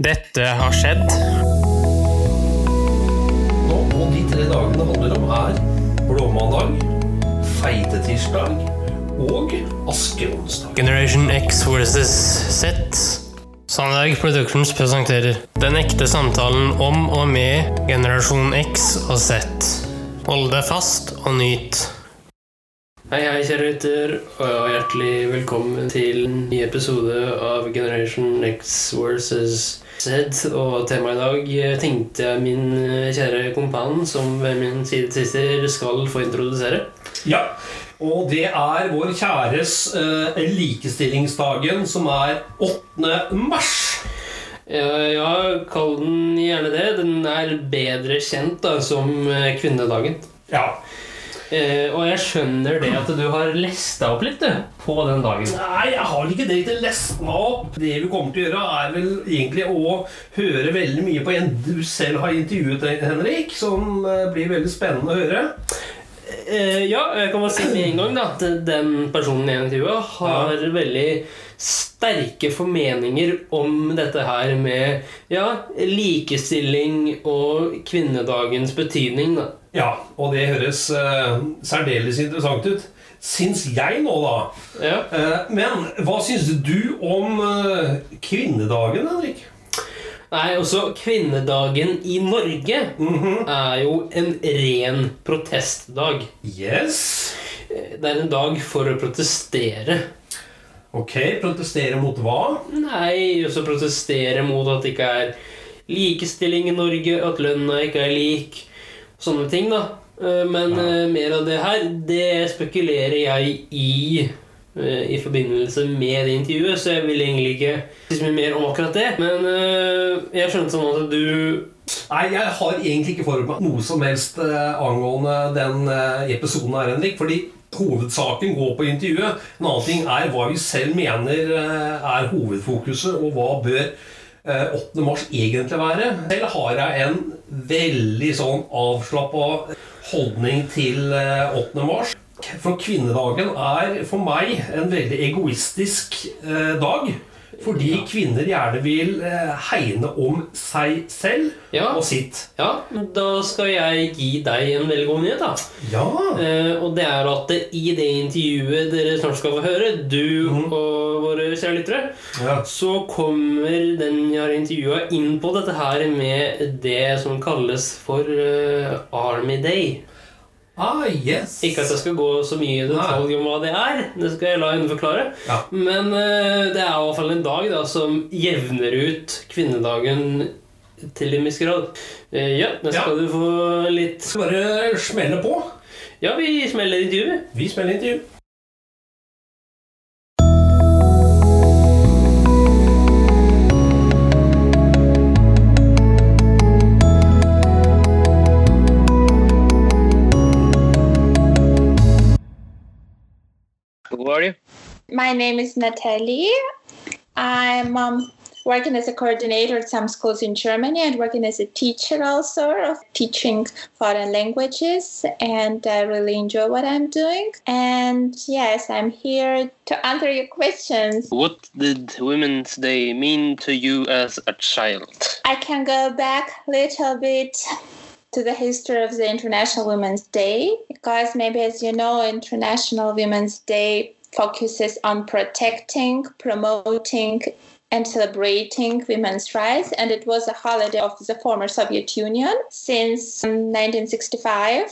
Dette har skjedd. Nå, og de tre dagene handler om er blåmandag, feitetirsdag og askeonsdag. Generation X versus Z. Sandberg Productions presenterer Den ekte samtalen om og med generasjon X og Z. Hold deg fast og nyt. Hei, hei, kjære lytter, og hjertelig velkommen til en ny episode av Generation X versus Z. Og temaet i dag tenkte jeg min kjære kompan, som ved min side sitter, skal få introdusere. Ja, og det er vår kjæres eh, likestillingsdagen, som er 8. mars. Ja, ja, kall den gjerne det. Den er bedre kjent da, som eh, kvinnedagen. Ja. Eh, og jeg skjønner det at du har lesta opp litt du, på den dagen. Nei, jeg har ikke det til lest meg opp. Det vi kommer til å gjøre, er vel egentlig å høre veldig mye på en du selv har intervjuet, Henrik, som eh, blir veldig spennende å høre. Uh, ja, jeg kan bare si med en gang da, at den personen jeg intervjuet, har veldig sterke formeninger om dette her med ja, likestilling og kvinnedagens betydning. da. Ja, og det høres uh, særdeles interessant ut. Syns jeg nå, da. Ja. Uh, men hva syns du om uh, kvinnedagen, Henrik? Nei, også kvinnedagen i Norge Mhm. er jo en ren protestdag. Yes. Det er en dag for å protestere. Ok, protestere mot hva? Nei, også protestere mot at det ikke er likestilling i Norge, at lønna ikke er lik. Sånne ting, da. Eh, Men Ja. eh, mer av det her, det spekulerer jeg i eh, i forbindelse med det intervjuet, så jeg vil egentlig ikke si så mye mer om akkurat det. Men jeg skjønte sånn at du Nei, jeg har egentlig ikke forberedt meg noe som helst angående den episoden her, Henrik. Fordi hovedsaken går på intervjuet. En annen ting er hva vi selv mener eh, er hovedfokuset, og hva bør eh, 8. mars egentlig være. Selv har jeg en veldig sånn avslappa holdning til eh, 8. mars. For kvinnedagen er for meg en veldig egoistisk eh, dag. Fordi Ja. kvinner gjerne vil eh, hegne om seg selv Ja. og sitt. Ja, da skal jeg gi deg en veldig god nyhet, da. Ja. Eh, og det er at i det intervjuet dere snart skal få høre, du mm. og våre kjære lyttere, ja. så kommer den jeg har intervjua, inn på dette her med det som kalles for uh, Army Day. Ah, yes. Ikke at jeg skal gå så mye i detalj om hva det er, det skal jeg la henne forklare. Ja. Men uh, det er i hvert fall en dag da, som jevner ut kvinnedagen til en viss grad. Uh, ja, nå skal du få litt Skal bare smelle på. Ja, vi smeller intervjuet. Vi smeller intervju. Are you? My name is Natalie. I'm um, working as a coordinator at some schools in Germany and working as a teacher also of teaching foreign languages. And I really enjoy what I'm doing. And yes, I'm here to answer your questions. What did Women's Day mean to you as a child? I can go back a little bit to the history of the International Women's Day because maybe as you know International Women's Day focuses on protecting, promoting and celebrating women's rights and it was a holiday of the former Soviet Union since um, 1965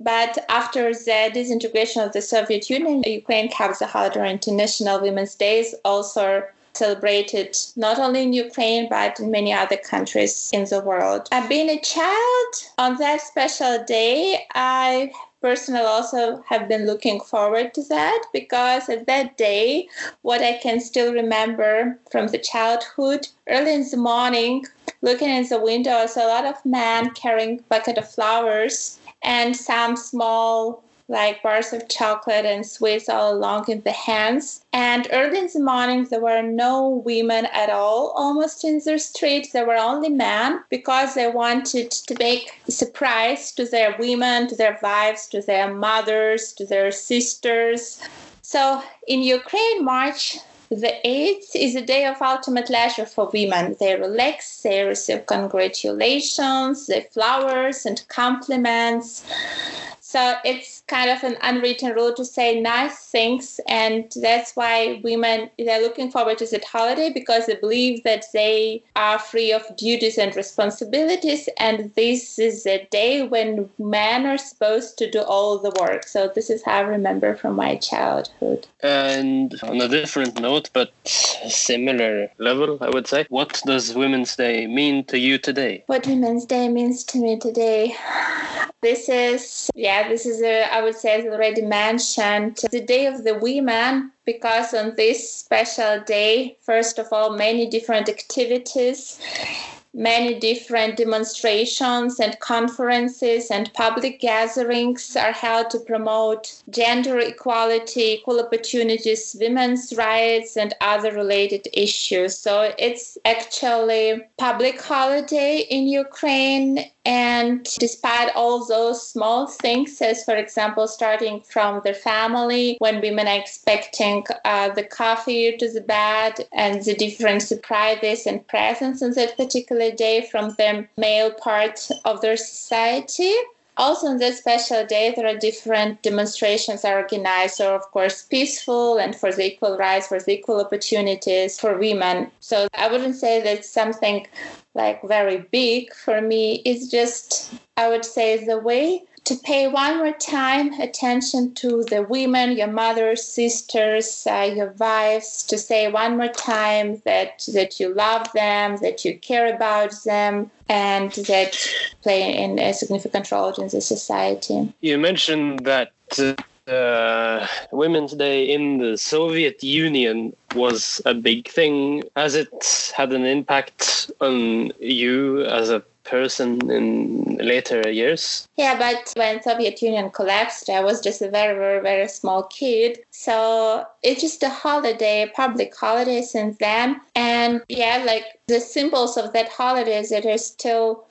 but after the disintegration of the Soviet Union, Ukraine kept the holiday on International Women's Days also celebrated not only in Ukraine but in many other countries in the world. I've been a child on that special day. I personally also have been looking forward to that because at that day, what I can still remember from the childhood, early in the morning, looking in the window, I saw a lot of men carrying bucket of flowers and some small like bars of chocolate and sweets all along in the hands. And early in the morning, there were no women at all almost in the street. There were only men because they wanted to make a surprise to their women, to their wives, to their mothers, to their sisters. So in Ukraine, March the 8th is a day of ultimate leisure for women. They relax, they receive congratulations, they flowers and compliments. So it's kind of an unwritten rule to say nice things, and that's why women they're looking forward to that holiday because they believe that they are free of duties and responsibilities, and this is a day when men are supposed to do all the work. So this is how I remember from my childhood. And on a different note, but similar level, I would say, what does Women's Day mean to you today? What Women's Day means to me today. This is, yeah, this is, a, I would say, as already mentioned, the Day of the Women, because on this special day, first of all, many different activities many different demonstrations and conferences and public gatherings are held to promote gender equality, equal opportunities, women's rights, and other related issues. So it's actually public holiday in Ukraine. And despite all those small things, as for example, starting from their family, when women are expecting uh, the coffee to the bed and the different surprises and presents on that particular day from the male part of their society. Also, on this special day, there are different demonstrations are organized. So, of course, peaceful and for the equal rights, for the equal opportunities for women. So, I wouldn't say that something like very big for me. It's just, I would say, the way to pay one more time attention to the women, your mothers, sisters, uh, your wives, to say one more time that that you love them, that you care about them, and that play in a significant role in the society. You mentioned that. Uh, Women's Day in the Soviet Union was a big thing. Has it had an impact on you as a person in later years. Yeah, but when Soviet Union collapsed, I was just a very, very, very small kid. So it's just a holiday, public holiday since then. And yeah, like the symbols of that holiday that are still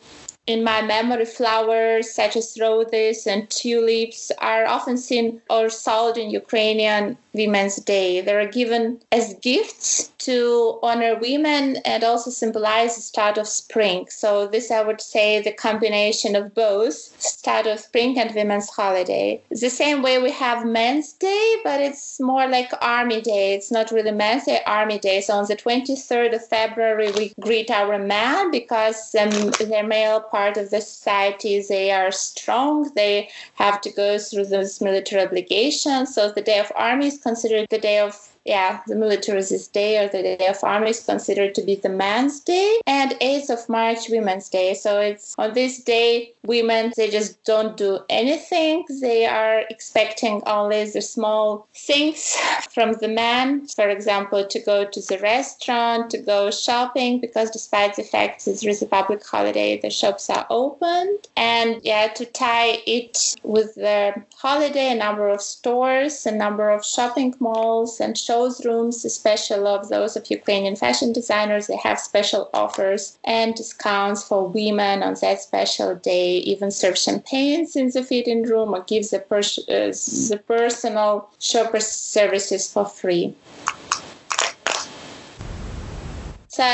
in my memory, flowers such as roses and tulips are often seen or sold in Ukrainian Women's Day. They are given as gifts to honor women and also symbolize the start of spring. So this, I would say, the combination of both start of spring and women's holiday. The same way we have Men's Day, but it's more like Army Day. It's not really Men's Day, Army Day. So on the 23rd of February, we greet our men because um, they're male part of the society. They are strong. They have to go through those military obligations. So the Day of Army is considered the day of yeah, the military's day or the day of army is considered to be the man's day, and 8th of March, women's day. So it's on this day, women, they just don't do anything. They are expecting only the small things from the man. For example, to go to the restaurant, to go shopping, because despite the fact that there is a public holiday, the shops are opened. And yeah, to tie it with the holiday, a number of stores, a number of shopping malls and shows rooms, especially of those of Ukrainian fashion designers. They have special offers and discounts for women on that special day. Even serve champagnes in the fitting room or give the, uh, the personal shopper services for free. So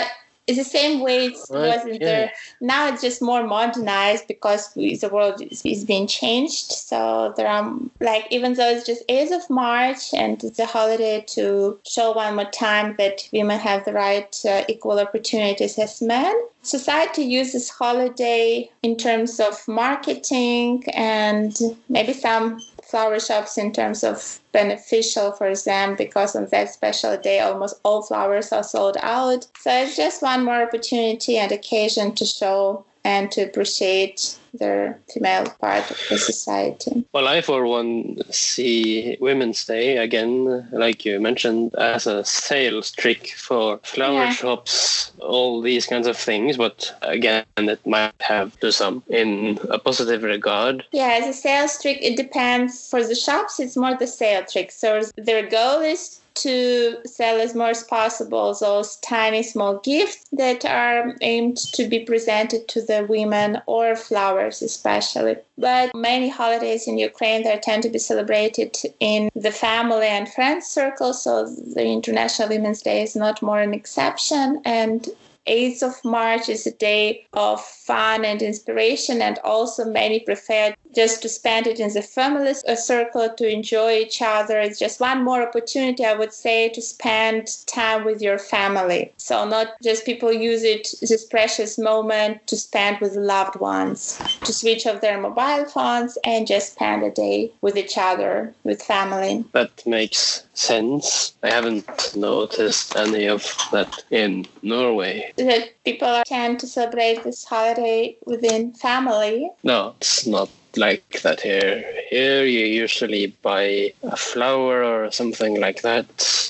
it's the same way it Right, was in yeah. the now it's just more modernized because we, the world is, is being changed so there are like even though it's just 8th of march and it's a holiday to show one more time that women have the right uh, equal opportunities as men society uses holiday in terms of marketing and maybe some flower shops in terms of beneficial for them because on that special day almost all flowers are sold out. So it's just one more opportunity and occasion to show and to appreciate the female part of the society Well, I, for one, see Women's Day again, like you mentioned, as a sales trick for flower Yeah. shops, all these kinds of things. But again, it might have to some in a positive regard. Yeah, as a sales trick, it depends. For the shops, it's more the sale trick. So their goal is to sell as much as possible those tiny small gifts that are aimed to be presented to the women or flowers especially. But many holidays in ukraine they tend to be celebrated in the family and friends circle so the international women's day is not more an exception. And 8th of March is a day of fun and inspiration, and also many prefer just to spend it in the family circle to enjoy each other. It's just one more opportunity, I would say, to spend time with your family. So, not just people use it, this precious moment, to spend with loved ones, to switch off their mobile phones and just spend a day with each other, with family. That makes sense. I haven't noticed any of that in Norway. That people tend to celebrate this holiday within family. No, it's not like that here. Here you usually buy a flower or something like that.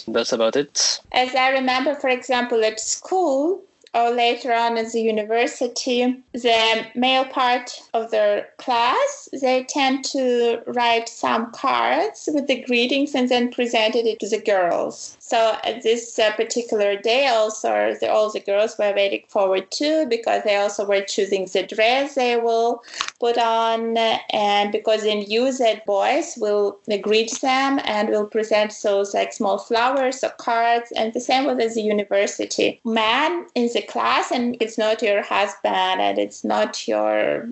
That's about it. As I remember, for example, at school, or later on in the university, the male part of the class, they tend to write some cards with the greetings and then presented it to the girls. So at this uh, particular day, also the, all the girls were waiting forward to because they also were choosing the dress they will put on, and because in that boys will greet them and will present those like small flowers or cards, and the same with the university. Man in the class, and it's not your husband and it's not your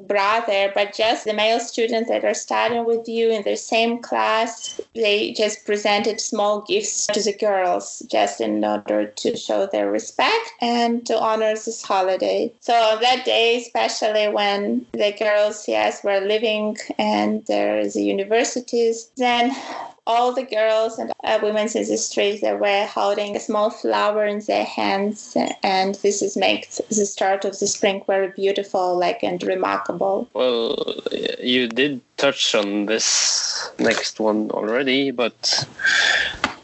brother, but just the male students that are studying with you in the same class, they just presented small gifts to the girls just in order to show their respect and to honor this holiday. So that day, especially when the girls, yes, were living and there's the universities, then all the girls and uh, women in the streets they were holding a small flower in their hands and this is makes the start of the spring very beautiful like and remarkable well you did touch on this next one already but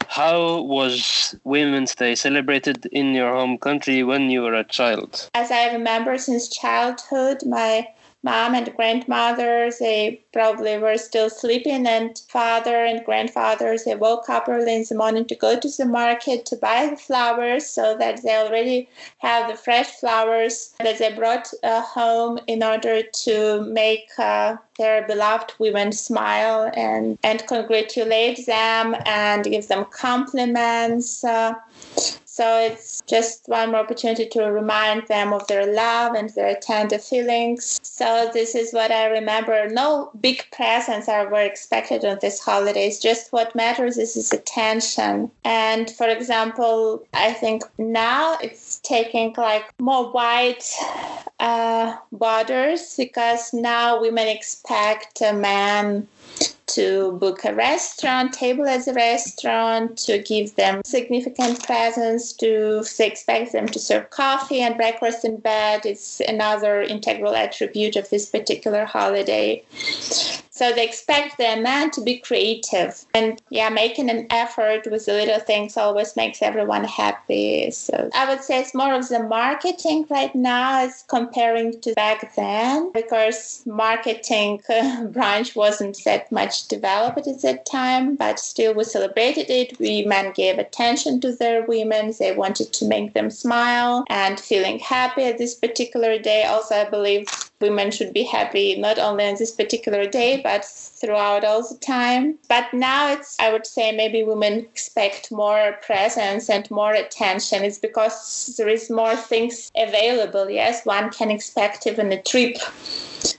how was Women's Day celebrated in your home country when you were a child? As I remember since childhood, my mom and grandmother they probably were still sleeping and father and grandfather, they woke up early in the morning to go to the market to buy the flowers so that they already have the fresh flowers that they brought uh, home in order to make uh, their beloved women smile and, and congratulate them and give them compliments. Uh, so it's just one more opportunity to remind them of their love and their tender feelings. So this is what I remember. No big presents are were expected on this holidays. Just what matters is this attention. And for example, I think now it's taking like more wide uh, borders because now women expect a man to book a restaurant, table at the restaurant, to give them significant presents, to expect them to serve coffee and breakfast in bed. It's another integral attribute of this particular holiday. So they expect their man to be creative. And yeah, making an effort with the little things always makes everyone happy. So I would say it's more of the marketing right now as comparing to back then because marketing branch wasn't that much developed at that time, but still we celebrated it. Women gave attention to their women. They wanted to make them smile and feeling happy at this particular day. Also, I believe women should be happy not only on this particular day, but throughout all the time. But now it's, I would say, maybe women expect more presence and more attention. It's because there is more things available. Yes, one can expect even a trip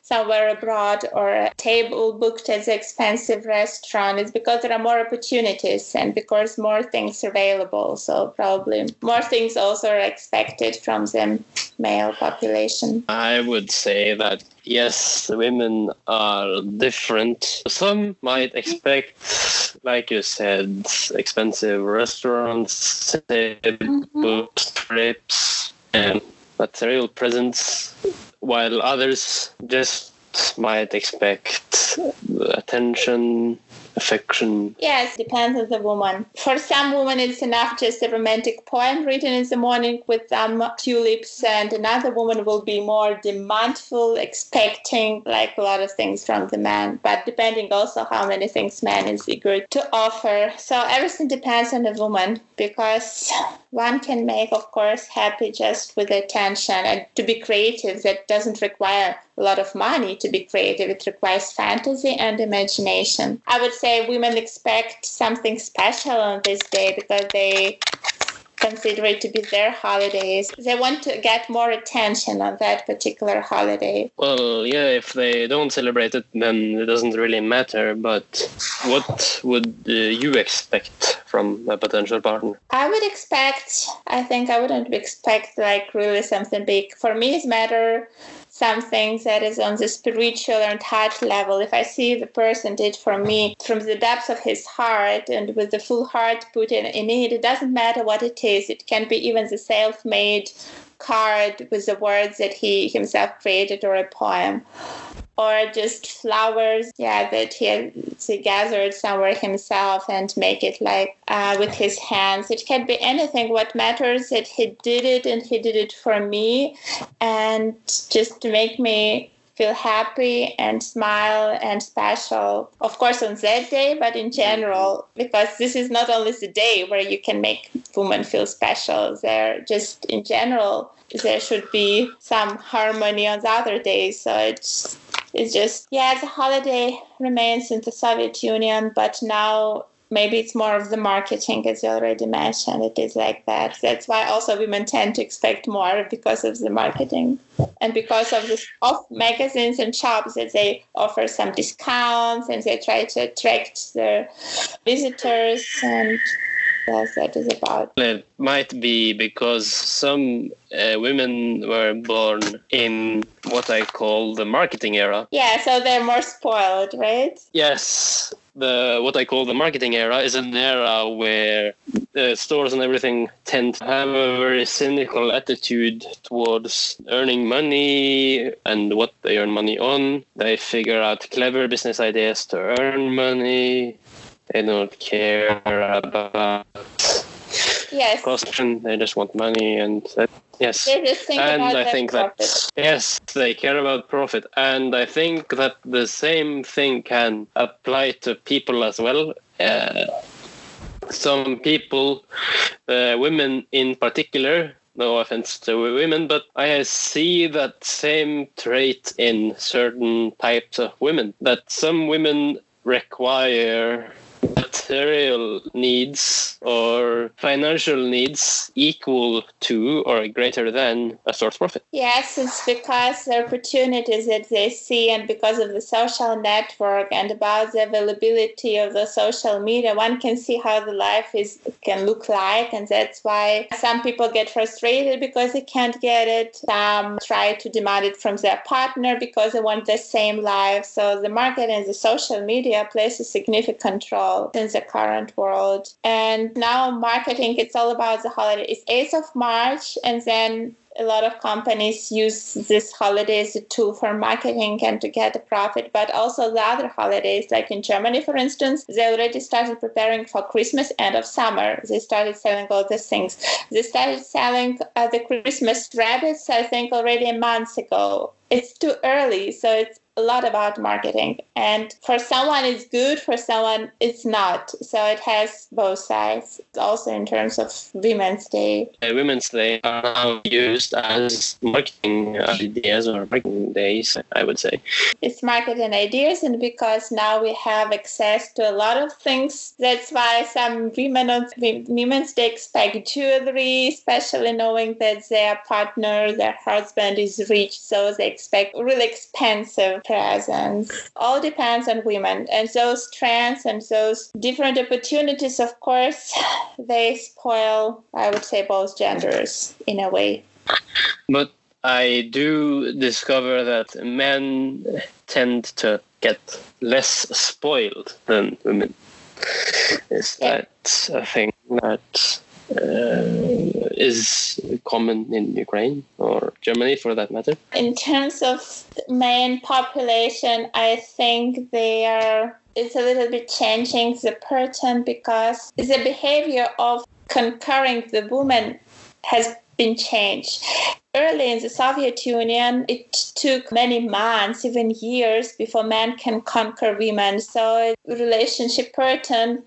somewhere abroad or a table booked at an expensive restaurant is because there are more opportunities and because more things are available. So probably more things also are expected from the male population. I would say that yes, women are different. Some might expect, like you said, expensive restaurants, mm-hmm. books, trips, and material presents while others just might expect attention, affection. Yes, depends on the woman. For some women, it's enough just a romantic poem written in the morning with some tulips, and another woman will be more demandful, expecting like a lot of things from the man, but depending also how many things man is eager to offer. So everything depends on the woman because one can make, of course, happy just with attention and to be creative. That doesn't require a lot of money to be creative. It requires fantasy and imagination. I would say women expect something special on this day because they consider it to be their holidays. They want to get more attention on that particular holiday. Well, yeah, if they don't celebrate it, then it doesn't really matter. But what would uh, you expect from a potential partner? I would expect, I think I wouldn't expect like really something big. For me, it's matter something that is on the spiritual and heart level. If I see the person did for me from the depths of his heart and with the full heart put in, in it, it doesn't matter what it is. It can be even the self made card with the words that he himself created or a poem or just flowers yeah that he, he gathered somewhere himself and make it like uh, with his hands. It can be anything. What matters that he did it and he did it for me and just to make me feel happy and smile and special. Of course on that day but in general because this is not only the day where you can make women feel special there just in general there should be some harmony on the other days so it's it's just yeah the holiday remains in the soviet union but now maybe it's more of the marketing as you already mentioned. It is like that. That's why also women tend to expect more because of the marketing and because of the of magazines and shops that they offer some discounts and they try to attract their visitors and that is about It might be because some uh, women were born in what I call the marketing era. yeah so they're more spoiled right Yes, the what I call the marketing era is an era where the stores and everything tend to have a very cynical attitude towards earning money and what they earn money on. They figure out clever business ideas to earn money. They don't care about yes costume. They just want money and that, yes. they just think and I think profit. that yes, they care about profit, and I think that the same thing can apply to people as well. Uh, some people, uh, women in particular. No offense to women, but I see that same trait in certain types of women. That some women require material needs or financial needs equal to or greater than a source profit. Yes, it's because the opportunities that they see and because of the social network and about the availability of the social media, one can see how the life is can look like and that's why some people get frustrated because they can't get it. Some try to demand it from their partner because they want the same life. So the market and the social media plays a significant role in the current world. And now marketing it's all about the holiday. It's 8th of March and then a lot of companies use this holiday as a tool for marketing and to get a profit, but also the other holidays, like in Germany, for instance, they already started preparing for Christmas and of summer. They started selling all these things. They started selling uh, the Christmas rabbits, I think, already a month ago. It's too early, so it's a lot about marketing. And for someone, it's good, for someone, it's not. So it has both sides. Also, in terms of Women's Day, Uh, Women's Day are now used as marketing ideas or marketing days, I would say. it's marketing ideas and because now we have access to a lot of things that's why some women on women's day expect jewelry especially knowing that their partner their husband is rich so they expect really expensive presents all depends on women and those trends and those different opportunities of course they spoil i would say both genders in a way But I do discover that men tend to get less spoiled than women. Is Yeah. that a thing that Uh, is common in Ukraine or Germany for that matter? in terms of main population, I think they are it's a little bit changing the pattern because the behavior of conquering the woman has been changed. Early in the Soviet Union, it took many months, even years, before men can conquer women. So relationship pattern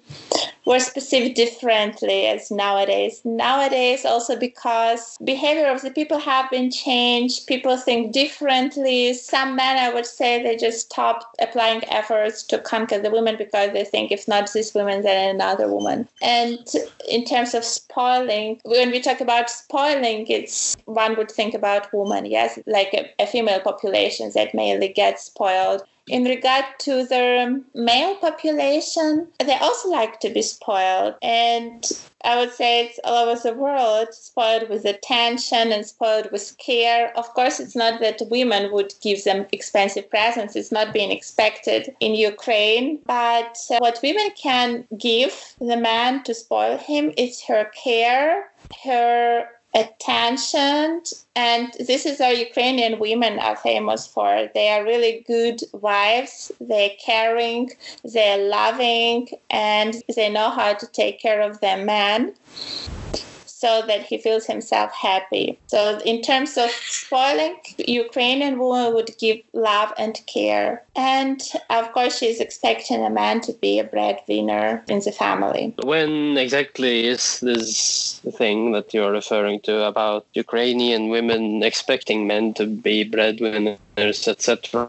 was perceived differently as nowadays. Nowadays, also because behavior of the people have been changed, people think differently. Some men, I would say, they just stopped applying efforts to conquer the women because they think if not this woman, then another woman. And in terms of spoiling, when we talk about spoiling, it's one would think about women, yes, like a, a female population that mainly gets spoiled in regard to the male population, they also like to be spoiled. And I would say it's all over the world, spoiled with attention and spoiled with care. Of course, it's not that women would give them expensive presents, it's not being expected in Ukraine. But uh, what women can give the man to spoil him is her care, her attention and this is our ukrainian women are famous for. They are really good wives. They're caring they're loving and they know how to take care of their man so that he feels himself happy. So, in terms of spoiling, Ukrainian woman would give love and care. And of course, she's expecting a man to be a breadwinner in the family. When exactly is this thing that you're referring to about Ukrainian women expecting men to be breadwinners? Etc.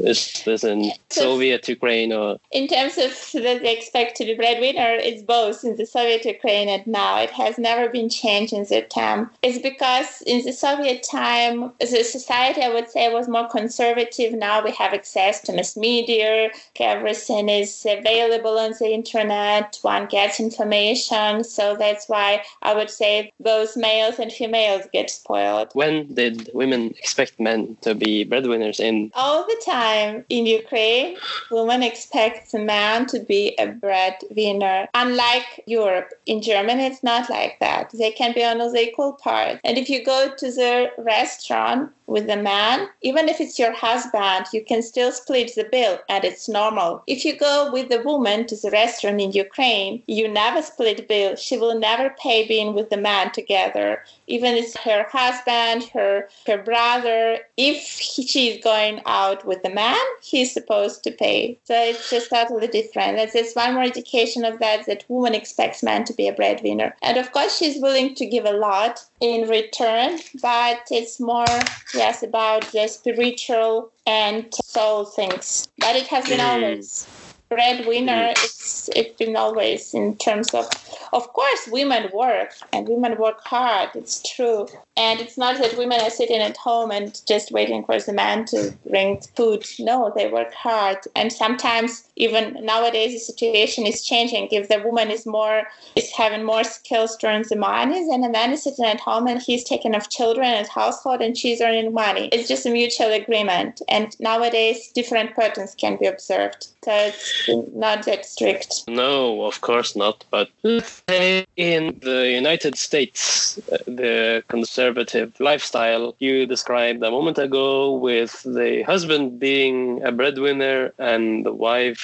Is this in Soviet Ukraine or? In terms of that they expect to be breadwinner, it's both in the Soviet Ukraine and now. It has never been changed in that time. It's because in the Soviet time, the society I would say was more conservative. Now we have access to mass media. Everything is available on the internet. One gets information. So that's why I would say both males and females get spoiled. When did women expect men to be breadwinners in? All the time in Ukraine, women expect a man to be a breadwinner. Unlike Europe, in Germany, it's not like that. They can be on equal part. And if you go to the restaurant, with a man, even if it's your husband, you can still split the bill and it's normal. If you go with a woman to the restaurant in Ukraine, you never split bill. She will never pay being with the man together. Even if it's her husband, her her brother, if she's going out with the man, he's supposed to pay. So it's just totally different. That's just one more indication of that that woman expects man to be a breadwinner. And of course she's willing to give a lot in return, but it's more yes about the spiritual and soul things. But it has been mm. always breadwinner. It's it's been always in terms of of course women work and women work hard. It's true, and it's not that women are sitting at home and just waiting for the man to bring food. No, they work hard. And sometimes, even nowadays, the situation is changing. If the woman is more, is having more skills to the money, then the man is sitting at home and he's taking of children and household and she's earning money. It's just a mutual agreement. And nowadays, different patterns can be observed. So it's not that strict. No, of course not. But in the United States, the conservative lifestyle you described a moment ago with the husband being a breadwinner and the wife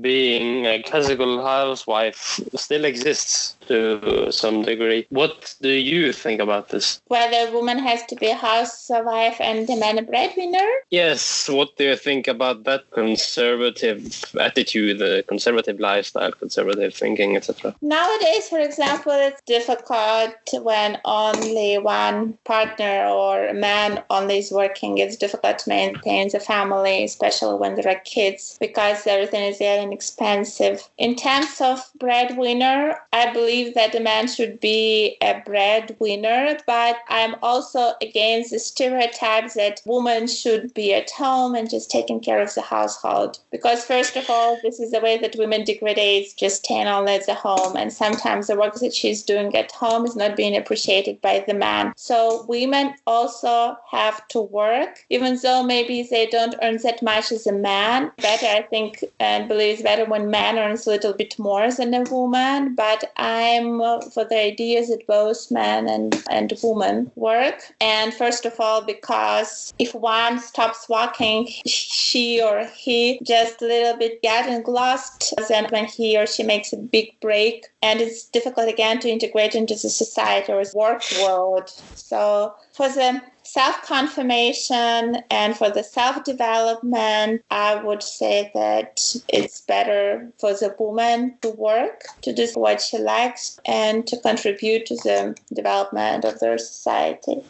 being a classical housewife still exists to some degree. What do you think about this? Whether a woman has to be a housewife and the man a breadwinner? Yes. What do you think about that conservative attitude, the conservative lifestyle, conservative thinking, etc.? Nowadays, for example, it's difficult when only one partner or a man only is working. It's difficult to maintain the family, especially when there are kids, because everything is very inexpensive. In terms of breadwinner, I believe that a man should be a breadwinner, but I'm also against the stereotypes that women should be at home and just taking care of the household. Because first of all, this is the way that women degrade, just staying only at the home, and sometimes the work that she's doing at home is not being appreciated by the man. So women also have to work, even though maybe they don't earn that much as a man. Better, I think, and believes better when man earns a little bit more than a woman. But I'm uh, for the ideas that both men and, and women work. And first of all, because if one stops working, she or he just a little bit getting lost. Then when he or she makes a big break, and it's difficult again to integrate into the society or work world. So for the self confirmation and for the self development, I would say that it's better for the woman to work, to do what she likes, and to contribute to the development of their society.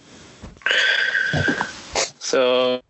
So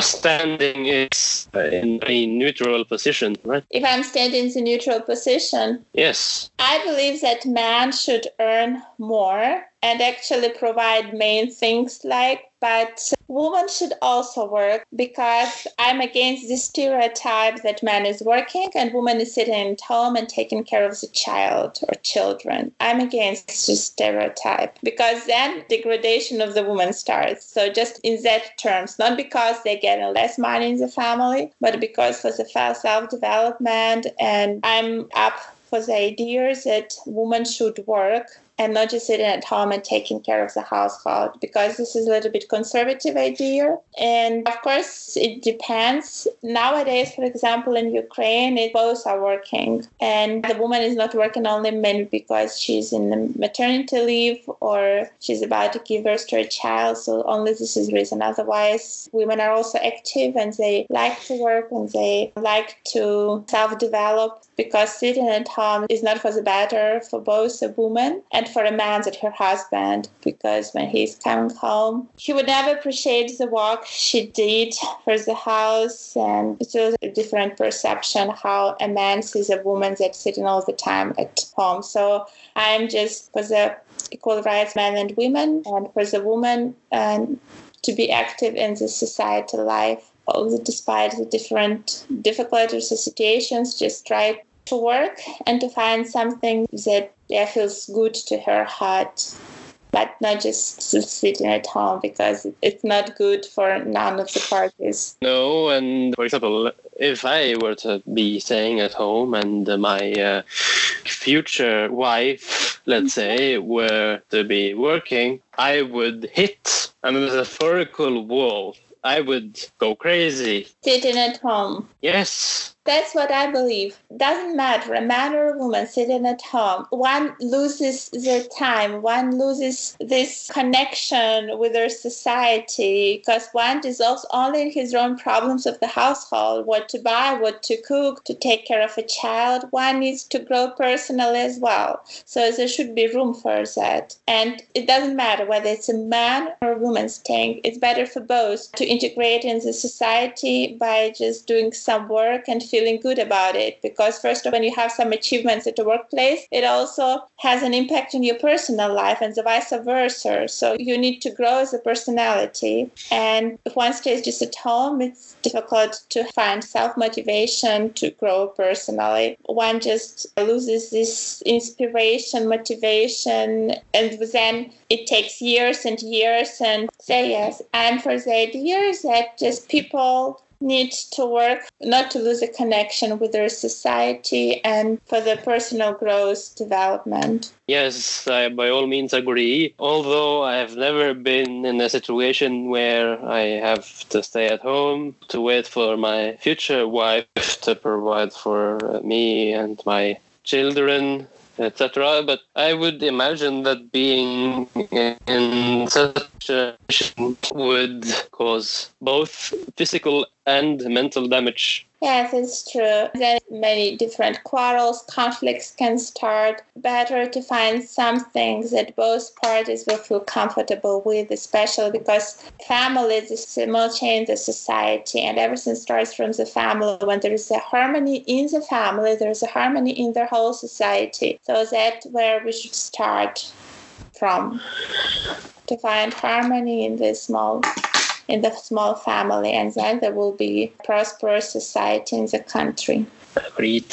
standing is in a neutral position, right? If I'm standing in the neutral position, Yes. I believe that man should earn more and actually provide main things like but women should also work because I'm against the stereotype that man is working and woman is sitting at home and taking care of the child or children. I'm against this stereotype because then degradation of the woman starts. So just in that terms, not because they're getting less money in the family, but because for the self-development and I'm up for the idea that women should work and not just sitting at home and taking care of the household because this is a little bit conservative idea. And of course it depends. Nowadays for example in ukraine it, both are working. And the woman is not working only maybe because she's in the maternity leave or she's about to give birth to a child so only this is reason. Otherwise women are also active and they like to work and they like to self-develop because sitting at home is not for the better for both a woman and for a man that her husband because when he's coming home he would never appreciate the work she did for the house. And it's a different perception how a man sees a woman that's sitting all the time at home. So i'm just for the equal rights men and women and for the woman and to be active in the societal life. Also despite the different difficulties or situations just try to work and to find something that yeah, feels good to her heart but not just sitting at home because it's not good for none of the parties. No, and for example, if I were to be staying at home and my uh, future wife, let's say, were to be working, I would hit a metaphorical wall. I would go crazy. Sitting at home. Yes. That's what I believe. Doesn't matter, a man or a woman sitting at home. One loses their time. One loses this connection with their society because one dissolves only in his own problems of the household what to buy, what to cook, to take care of a child. One needs to grow personally as well. So there should be room for that. And it doesn't matter whether it's a man or a woman's thing, it's better for both to integrate in the society by just doing some work and feeling good about it. Because first of all, when you have some achievements at the workplace it also has an impact on your personal life and the vice versa. So you need to grow as a personality. And if one stays just at home it's difficult to find self-motivation to grow personally. One just loses this inspiration motivation and then it takes years and years and say yes i'm for the ideas that just people need to work not to lose a connection with their society and for their personal growth development. Yes, I by all means agree. Although I have never been in a situation where I have to stay at home to wait for my future wife to provide for me and my children etc. But I would imagine that being in such a position would cause both physical and mental damage. Yes, it's true. Then many different quarrels, conflicts can start. Better to find something that both parties will feel comfortable with, especially because family is the small chain in the society, and everything starts from the family. When there is a harmony in the family, there is a harmony in the whole society. So that's where we should start from to find harmony in this small in the small family, and then there will be prosperous society in the country. Agreed.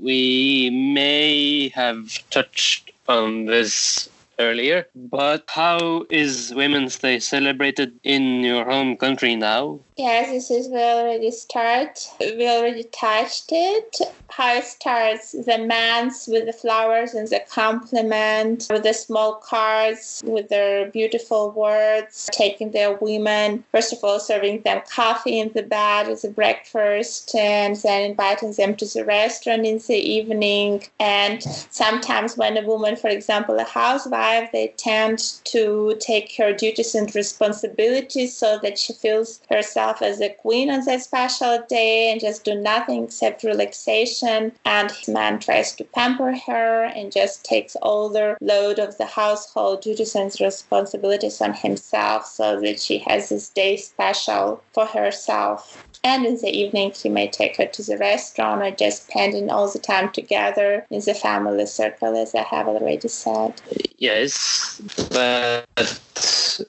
We may have touched on this earlier. But how is Women's Day celebrated in your home country now? Yes, this is we already start. We already touched it. How it starts: the man's with the flowers and the compliment, with the small cards, with their beautiful words, taking their women. First of all, serving them coffee in the bed as a breakfast, and then inviting them to the restaurant in the evening. And sometimes, when a woman, for example, a housewife, they tend to take her duties and responsibilities so that she feels herself as a queen on that special day and just do nothing except relaxation. And his man tries to pamper her and just takes all the load of the household duties and responsibilities on himself so that she has this day special for herself. And in the evening, he may take her to the restaurant or just spending all the time together in the family circle, as I have already said. Yes, but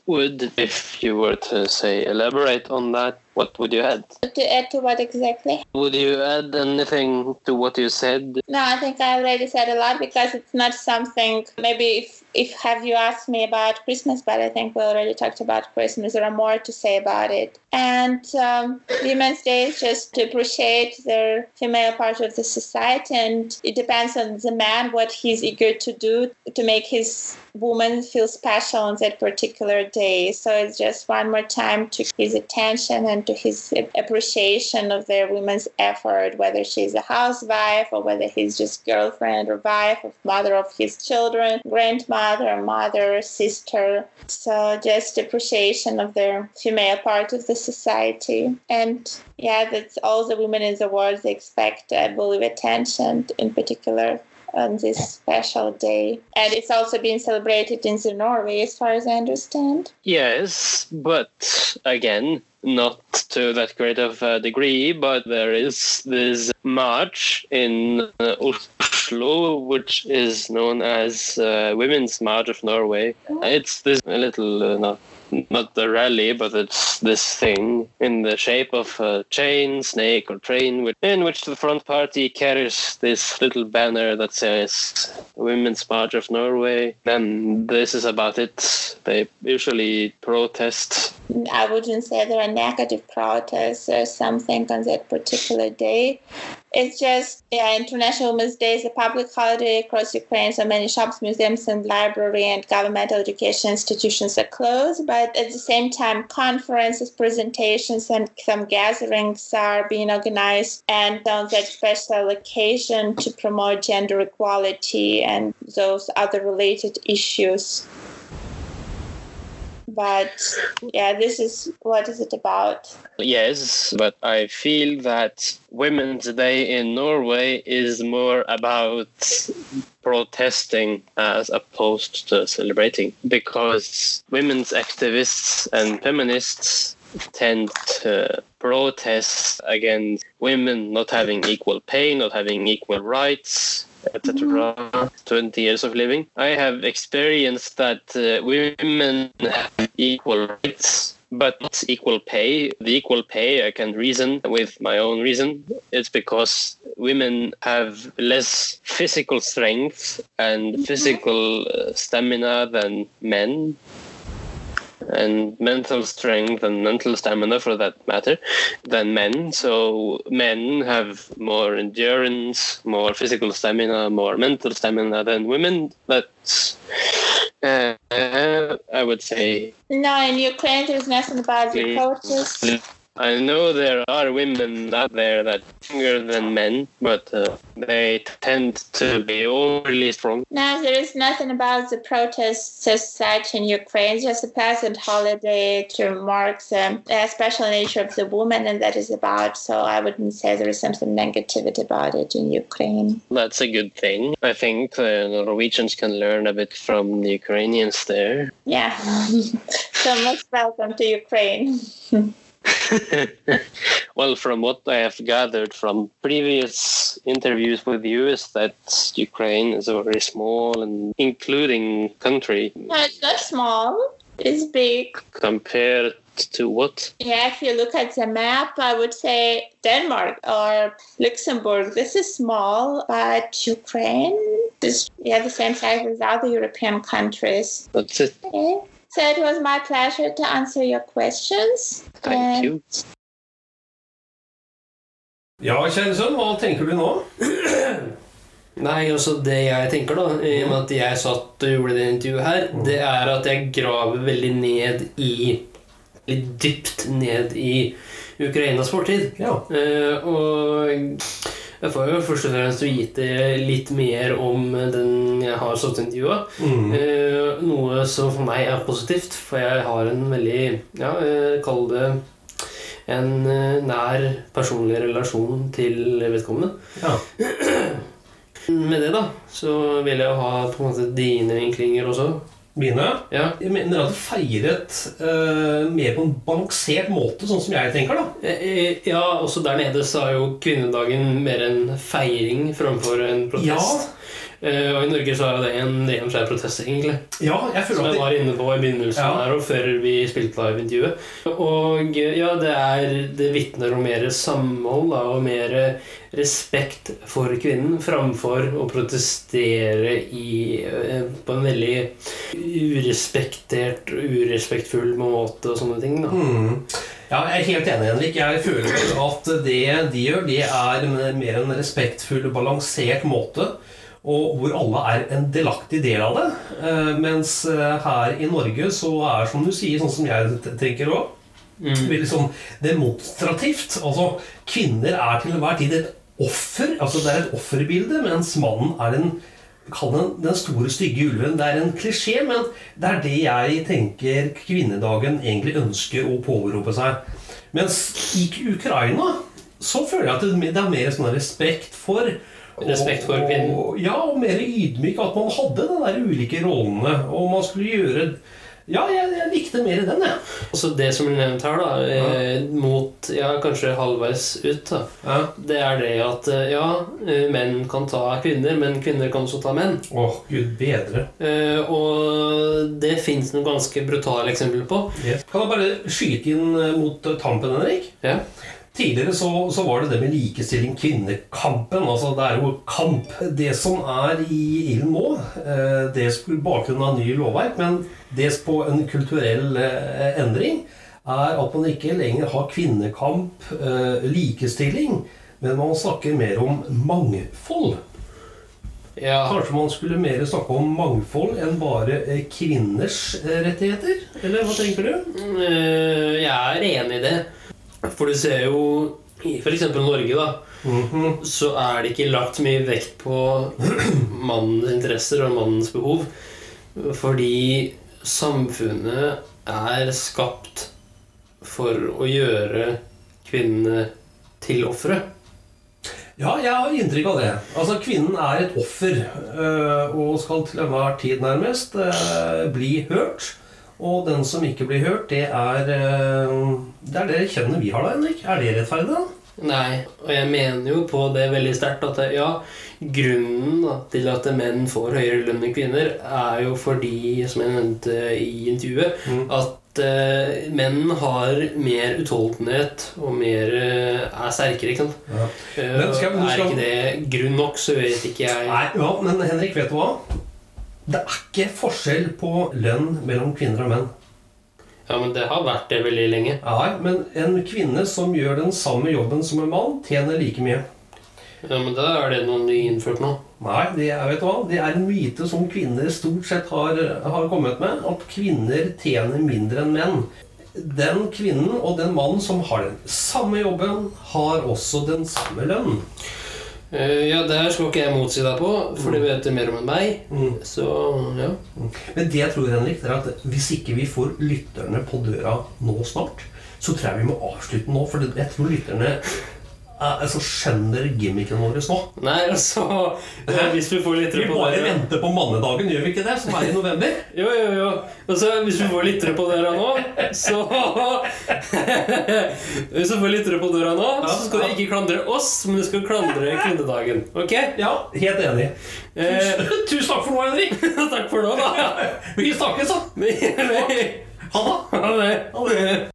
would, if you were to say elaborate on that, what would you add? To add to what exactly? Would you add anything to what you said? No, I think I already said a lot because it's not something. Maybe if if have you asked me about Christmas, but I think we already talked about Christmas. There are more to say about it. And um, Women's Day is just to appreciate the female part of the society, and it depends on the man what he's eager to do to make his woman feel special on that particular day. So it's just one more time to his attention and to his appreciation of the woman's effort, whether she's a housewife or whether he's just girlfriend or wife or mother of his children, grandmother, mother, sister. So just appreciation of the female part of the society. And yeah, that's all the women in the world they expect, I believe, attention in particular on this special day. And it's also being celebrated in Norway, as far as I understand. Yes, but again, not to that great of a degree, but there is this march in uh, Oslo, which is known as uh, Women's March of Norway. It's this little, uh, not not the rally, but it's this thing in the shape of a chain, snake, or train, in which the front party carries this little banner that says Women's March of Norway. And this is about it. They usually protest. I wouldn't say there are negative protests or something on that particular day. It's just, yeah, International Women's Day is a public holiday across Ukraine, so many shops, museums, and library and governmental education institutions are closed. But at the same time, conferences, presentations, and some gatherings are being organized, and on that special occasion to promote gender equality and those other related issues but yeah this is what is it about? Yes but i feel that women's day in norway is more about protesting as opposed to celebrating because women's activists and feminists tend to protest against women not having equal pay not having equal rights etc. 20 years of living. I have experienced that uh, women have equal rights but not equal pay. The equal pay I can reason with my own reason. It's because women have less physical strength and physical uh, stamina than men and mental strength and mental stamina for that matter than men. So men have more endurance, more physical stamina, more mental stamina than women. That's uh, I would say. No, in Ukraine, there's nothing about the protest. I know there are women out there that are younger than men, but uh, they tend to be overly strong. No, there is nothing about the protests as such in Ukraine. It's just a pleasant holiday to mark the uh, special nature of the woman, and that is about. So I wouldn't say there is something negativity about it in Ukraine. That's a good thing. I think the Norwegians can learn a bit from the Ukrainians there. Yeah. so most welcome to Ukraine. well, from what I have gathered from previous interviews with you, is that Ukraine is a very small and including country. It's not small. It's big. Compared to what? Yeah, if you look at the map, I would say Denmark or Luxembourg. This is small, but Ukraine is yeah, the same size as other European countries. That's it. Okay. So it was my pleasure to answer your questions. Thank And you. Ja, kjære hva tenker du nå? Nei, altså det jeg tenker, da, i og med at jeg satt og gjorde det intervjuet her, det er at jeg graver veldig ned i Litt dypt ned i Ukrainas fortid. Ja. Uh, og jeg får jo først og fremst vite litt mer om den jeg har satt intervjua. Mm. Eh, noe som for meg er positivt, for jeg har en veldig Ja, eh, kall det en eh, nær personlig relasjon til vedkommende. ja. Med det, da, så vil jeg ha på en måte dine vinklinger også. Mine? Ja. Jeg mener at det feiret uh, mer på en balansert måte, sånn som jeg tenker, da. Eh, eh, Ja, også der nede så er jo kvinnedagen mer en feiring framfor en protest. Eh, og i Norge så er det en En flere protest, egentlig. Ja, jeg Som jeg var inne på i begynnelsen Ja. her og før vi spilte live-intervjuet. Og eh, ja, det er Det vitner om mer samhold da, og mer respekt for kvinnen framfor å protestere i, eh, på en veldig urespektert urespektfull måte og sånne ting. da. mm. Ja, jeg er helt enig, Henrik. Jeg føler at det de gjør, det er mer en respektfull, balansert måte. Og hvor alle er en delaktig del av det. Eh, mens eh, her i Norge så er som du sier, sånn som jeg tenker òg, Mm. sånn demonstrativt. Altså, kvinner er til enhver tid et offer. Altså, det er et offerbilde, mens mannen er den Kall den den store, stygge ulven. Det er en klisjé, men det er det jeg tenker kvinnedagen egentlig ønsker å påberope seg. Mens i Ukraina så føler jeg at det det er mer sånn respekt for Respekt for kvinnen. Ja, og mer ydmyk. At man hadde de der ulike rollene. Og man skulle gjøre Ja, jeg, jeg likte mer den, jeg. Altså det som blir nevnt her, da, ja. mot ja, kanskje halvveis ut, da, Ja. det er det at eh, ja, eh, menn kan ta kvinner, men kvinner kan også ta menn. Åh, gud bedre. Eh, og det fins noen ganske brutale eksempler på. Kan jeg bare skyte inn eh, mot eh, tampen, Henrik? Ja. Tidligere så, så var det det med likestilling, kvinnekampen. Altså det er jo kamp. Det som er i ilden nå, eh, dels på bakgrunn av ny lovverk, men dels på en kulturell eh, endring, er at man ikke lenger har kvinnekamp, eh, likestilling, men man snakker mer om mangfold. Ja, Kanskje man skulle mer snakke om mangfold enn bare kvinners rettigheter? Eller hva tenker du? eh, jeg er enig i det. For du ser jo i f.eks. Norge, da, Mhm. så er det ikke lagt mye vekt på mannens interesser og mannens behov. Fordi samfunnet er skapt for å gjøre kvinnene til ofre. Ja, jeg har inntrykk av det. Altså, Kvinnen er et offer øh, og skal til enhver tid nærmest øh, bli hørt. Og den som ikke blir hørt, det er øh, Det er det kjønnet vi har da, Henrik. Er det rettferdig, da? Nei, og jeg mener jo på det veldig sterkt at ja, grunnen til at menn får høyere lønn enn kvinner, er jo fordi, som jeg nevnte i intervjuet, Mm. at uh, menn har mer utholdenhet og mer uh, er sterkere, ikke sant? Ja. Eh, skal- er ikke det grunn nok, så vet ikke jeg. Nei, ja, Men Henrik, vet du hva? Det er ikke forskjell på lønn mellom kvinner og menn. Ja, men det har vært det veldig lenge. Ja, men en kvinne som gjør den samme jobben som en mann, tjener like mye. Ja, men da er det noe ny innført nå. Nei, det er, vet du hva? det er en myte som kvinner stort sett har, har kommet med. At kvinner tjener mindre enn menn. Den kvinnen og den mannen som har den samme jobben, har også den samme lønn. Eh, ja, der skal ikke jeg motsi deg på, for du vet mer om enn meg. Mm. Så ja. Men det jeg tror, Henrik, er at hvis ikke vi får lytterne på døra nå snart, så tror jeg vi må avslutte nå. For jeg tror lytterne altså, skjønner gimmicken vår nå. Nei, altså eh, Hvis vi får litt Vi bare venter på mannedagen, gjør vi ikke det? Som er i november. Jo, jo, jo. Og så hvis vi får lyttere på døra nå, så Hvis vi får lyttere på døra nå, så skal du ikke klandre oss, men du skal klandre kvinnedagen. Ok? Ja, helt enig. Eh, Tusen takk for nå, Henrik. takk for nå, da. Vi snakkes, da. Ha det. Ha det.